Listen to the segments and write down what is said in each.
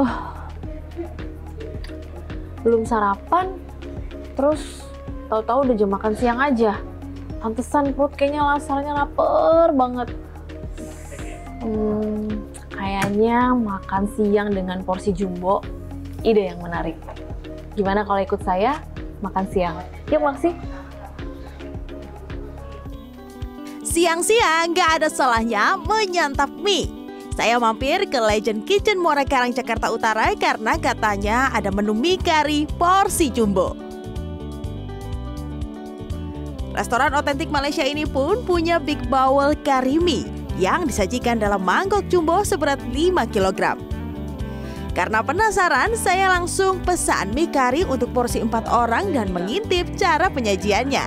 loh belum sarapan. Terus tahu-tahu udah jam makan siang aja. Pantesan perut kayaknya lasarnya lapar banget. Hmm, kayaknya makan siang dengan porsi jumbo ide yang menarik. Gimana kalau ikut saya makan siang? Yuk masih Siang-siang gak ada salahnya menyantap mie. Saya mampir ke Legend Kitchen Muara Karang Jakarta Utara karena katanya ada menu mie kari porsi jumbo. Restoran otentik Malaysia ini pun punya Big Bowl Kari Mie yang disajikan dalam mangkok jumbo seberat 5 kg. Karena penasaran, saya langsung pesan mie kari untuk porsi 4 orang dan mengintip cara penyajiannya.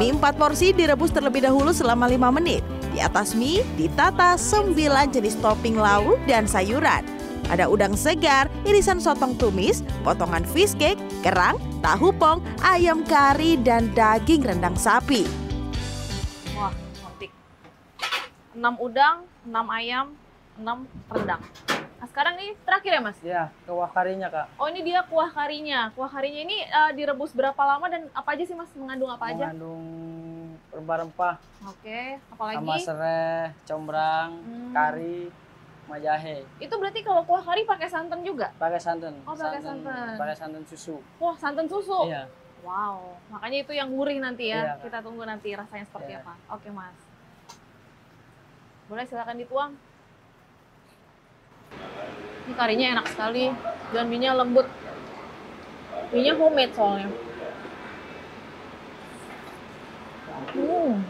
Mie 4 porsi direbus terlebih dahulu selama 5 menit. Di atas mie ditata 9 jenis topping lauk dan sayuran. Ada udang segar, irisan sotong tumis, potongan fish cake, kerang, tahu pong, ayam kari, dan daging rendang sapi. Wah, cantik. 6 udang, 6 ayam, 6 rendang. Nah, sekarang ini terakhir ya, Mas? Iya, kuah karinya, Kak. Oh, ini dia kuah karinya. Kuah karinya ini eh, direbus berapa lama dan apa aja sih, Mas? Mengandung apa aja? Mengandung rempah-rempah Oke, apalagi? sama serai, combrang, Hmm. kari, sama jahe. Itu berarti kalau kuah kari pakai santan juga? Pakai santan. Oh, pakai santan. Pakai santan susu. Wah, santan susu. Iya. Wow, makanya itu yang gurih nanti ya. Iya. Kita tunggu nanti rasanya seperti Iya. apa. Oke, Mas. Boleh silakan dituang. Ini karinya enak sekali dan mie lembut. mie homemade soalnya. Hmm.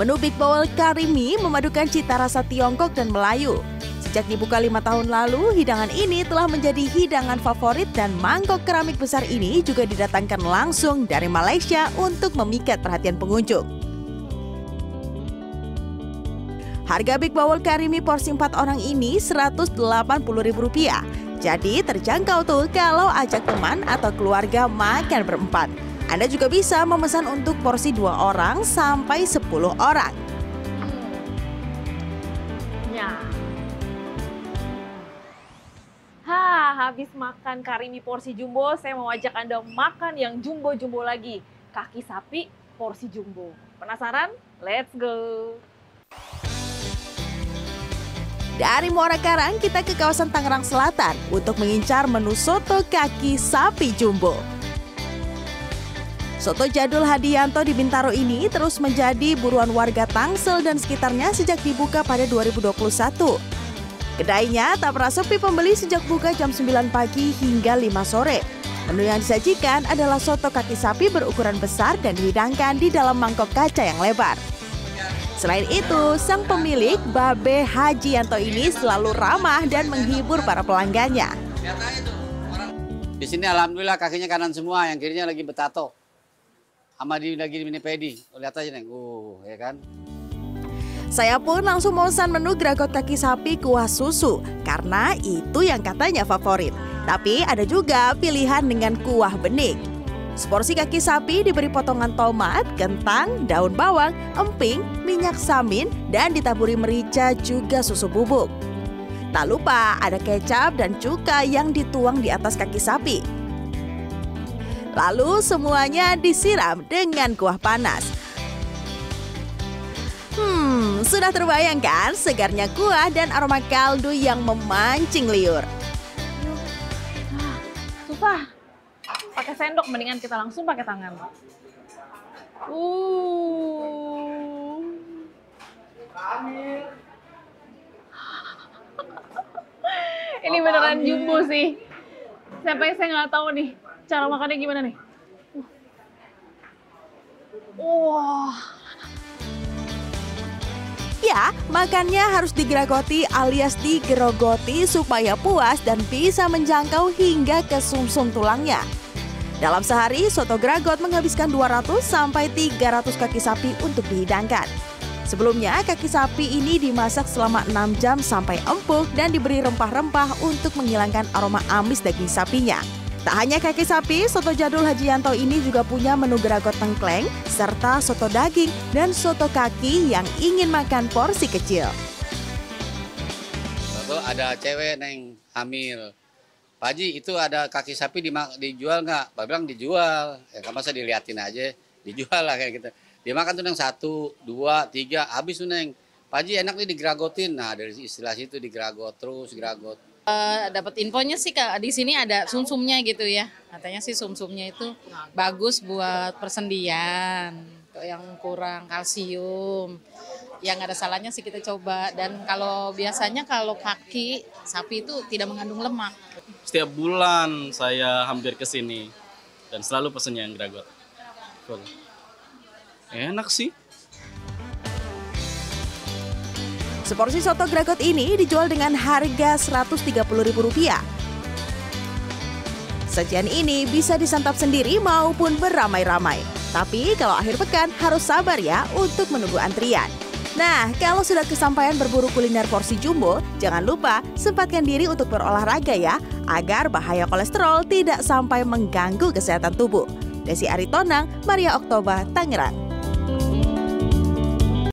Menu Big Bowl Kari Mie memadukan cita rasa Tiongkok dan Melayu. Sejak dibuka lima tahun lalu, hidangan ini telah menjadi hidangan favorit dan mangkok keramik besar ini juga didatangkan langsung dari Malaysia untuk memikat perhatian pengunjung. Harga Big Bowl Kari Mie porsi 4 orang ini Rp180.000. Jadi terjangkau tuh kalau ajak teman atau keluarga makan berempat. Anda juga bisa memesan untuk porsi dua orang sampai 10 orang. Ya. Ha, habis makan kari mie porsi jumbo, saya mau ajak Anda makan yang jumbo-jumbo lagi. Kaki sapi porsi jumbo. Penasaran? Let's go. Dari Muara Karang kita ke kawasan Tangerang Selatan untuk mengincar menu soto kaki sapi jumbo. Soto jadul Hadianto di Bintaro ini terus menjadi buruan warga Tangsel dan sekitarnya sejak dibuka pada 2021. Kedainya tak pernah sepi pembeli sejak buka jam 9 pagi hingga 5 sore. Menu yang disajikan adalah soto kaki sapi berukuran besar dan dihidangkan di dalam mangkok kaca yang lebar. Selain itu, sang pemilik Babe Haji Yanto ini selalu ramah dan menghibur para pelanggannya. Di sini alhamdulillah kakinya kanan semua, yang kirinya lagi betato. Sama di lagi di mini pedi. Lihat aja neng, uh, ya kan. Saya pun langsung memesan menu gragot kaki sapi kuah susu karena itu yang katanya favorit. Tapi ada juga pilihan dengan kuah bening. Seporsi kaki sapi diberi potongan tomat, kentang, daun bawang, emping, minyak samin, dan ditaburi merica juga susu bubuk. Tak lupa ada kecap dan cuka yang dituang di atas kaki sapi. Lalu semuanya disiram dengan kuah panas. Hmm, sudah terbayangkan segarnya kuah dan aroma kaldu yang memancing liur. Ah, susah. Pakai sendok, mendingan kita langsung pakai tangan. Uh. Ini beneran jumbo sih. Siapa yang saya nggak tahu nih cara makannya gimana nih. Wah. Ya, makannya harus digeragoti alias digerogoti supaya puas dan bisa menjangkau hingga ke sumsum tulangnya. Dalam sehari, soto gragot menghabiskan 200 sampai 300 kaki sapi untuk dihidangkan. Sebelumnya, kaki sapi ini dimasak selama 6 jam sampai empuk dan diberi rempah-rempah untuk menghilangkan aroma amis daging sapinya. Tak hanya kaki sapi, soto jadul Haji Yanto ini juga punya menu geragot tengkleng, serta soto daging dan soto kaki yang ingin makan porsi kecil. Lalu ada cewek neng hamil. Pak Haji itu ada kaki sapi dijual nggak? Pak bilang dijual. Ya kan masa diliatin aja, dijual lah kayak gitu. Dia makan tuh neng satu, dua, tiga, habis tuh neng. Pak Haji enak nih digeragotin. Nah dari istilah situ digeragot terus, geragot. dapat infonya sih Kak, di sini ada sumsumnya gitu ya. Katanya sih sumsumnya itu bagus buat persendian, Untuk yang kurang kalsium. Yang nggak ada salahnya sih kita coba. Dan kalau biasanya kalau kaki sapi itu tidak mengandung lemak. Setiap bulan saya hampir ke sini dan selalu pesennya yang gragot. Full. Enak sih. Seporsi soto gragot ini dijual dengan harga Rp130.000. Sajian ini bisa disantap sendiri maupun beramai-ramai. Tapi kalau akhir pekan harus sabar ya untuk menunggu antrian. Nah, kalau sudah kesampaian berburu kuliner porsi jumbo, jangan lupa sempatkan diri untuk berolahraga ya, agar bahaya kolesterol tidak sampai mengganggu kesehatan tubuh. Desi Aritonang, Maria Oktober, Tangerang.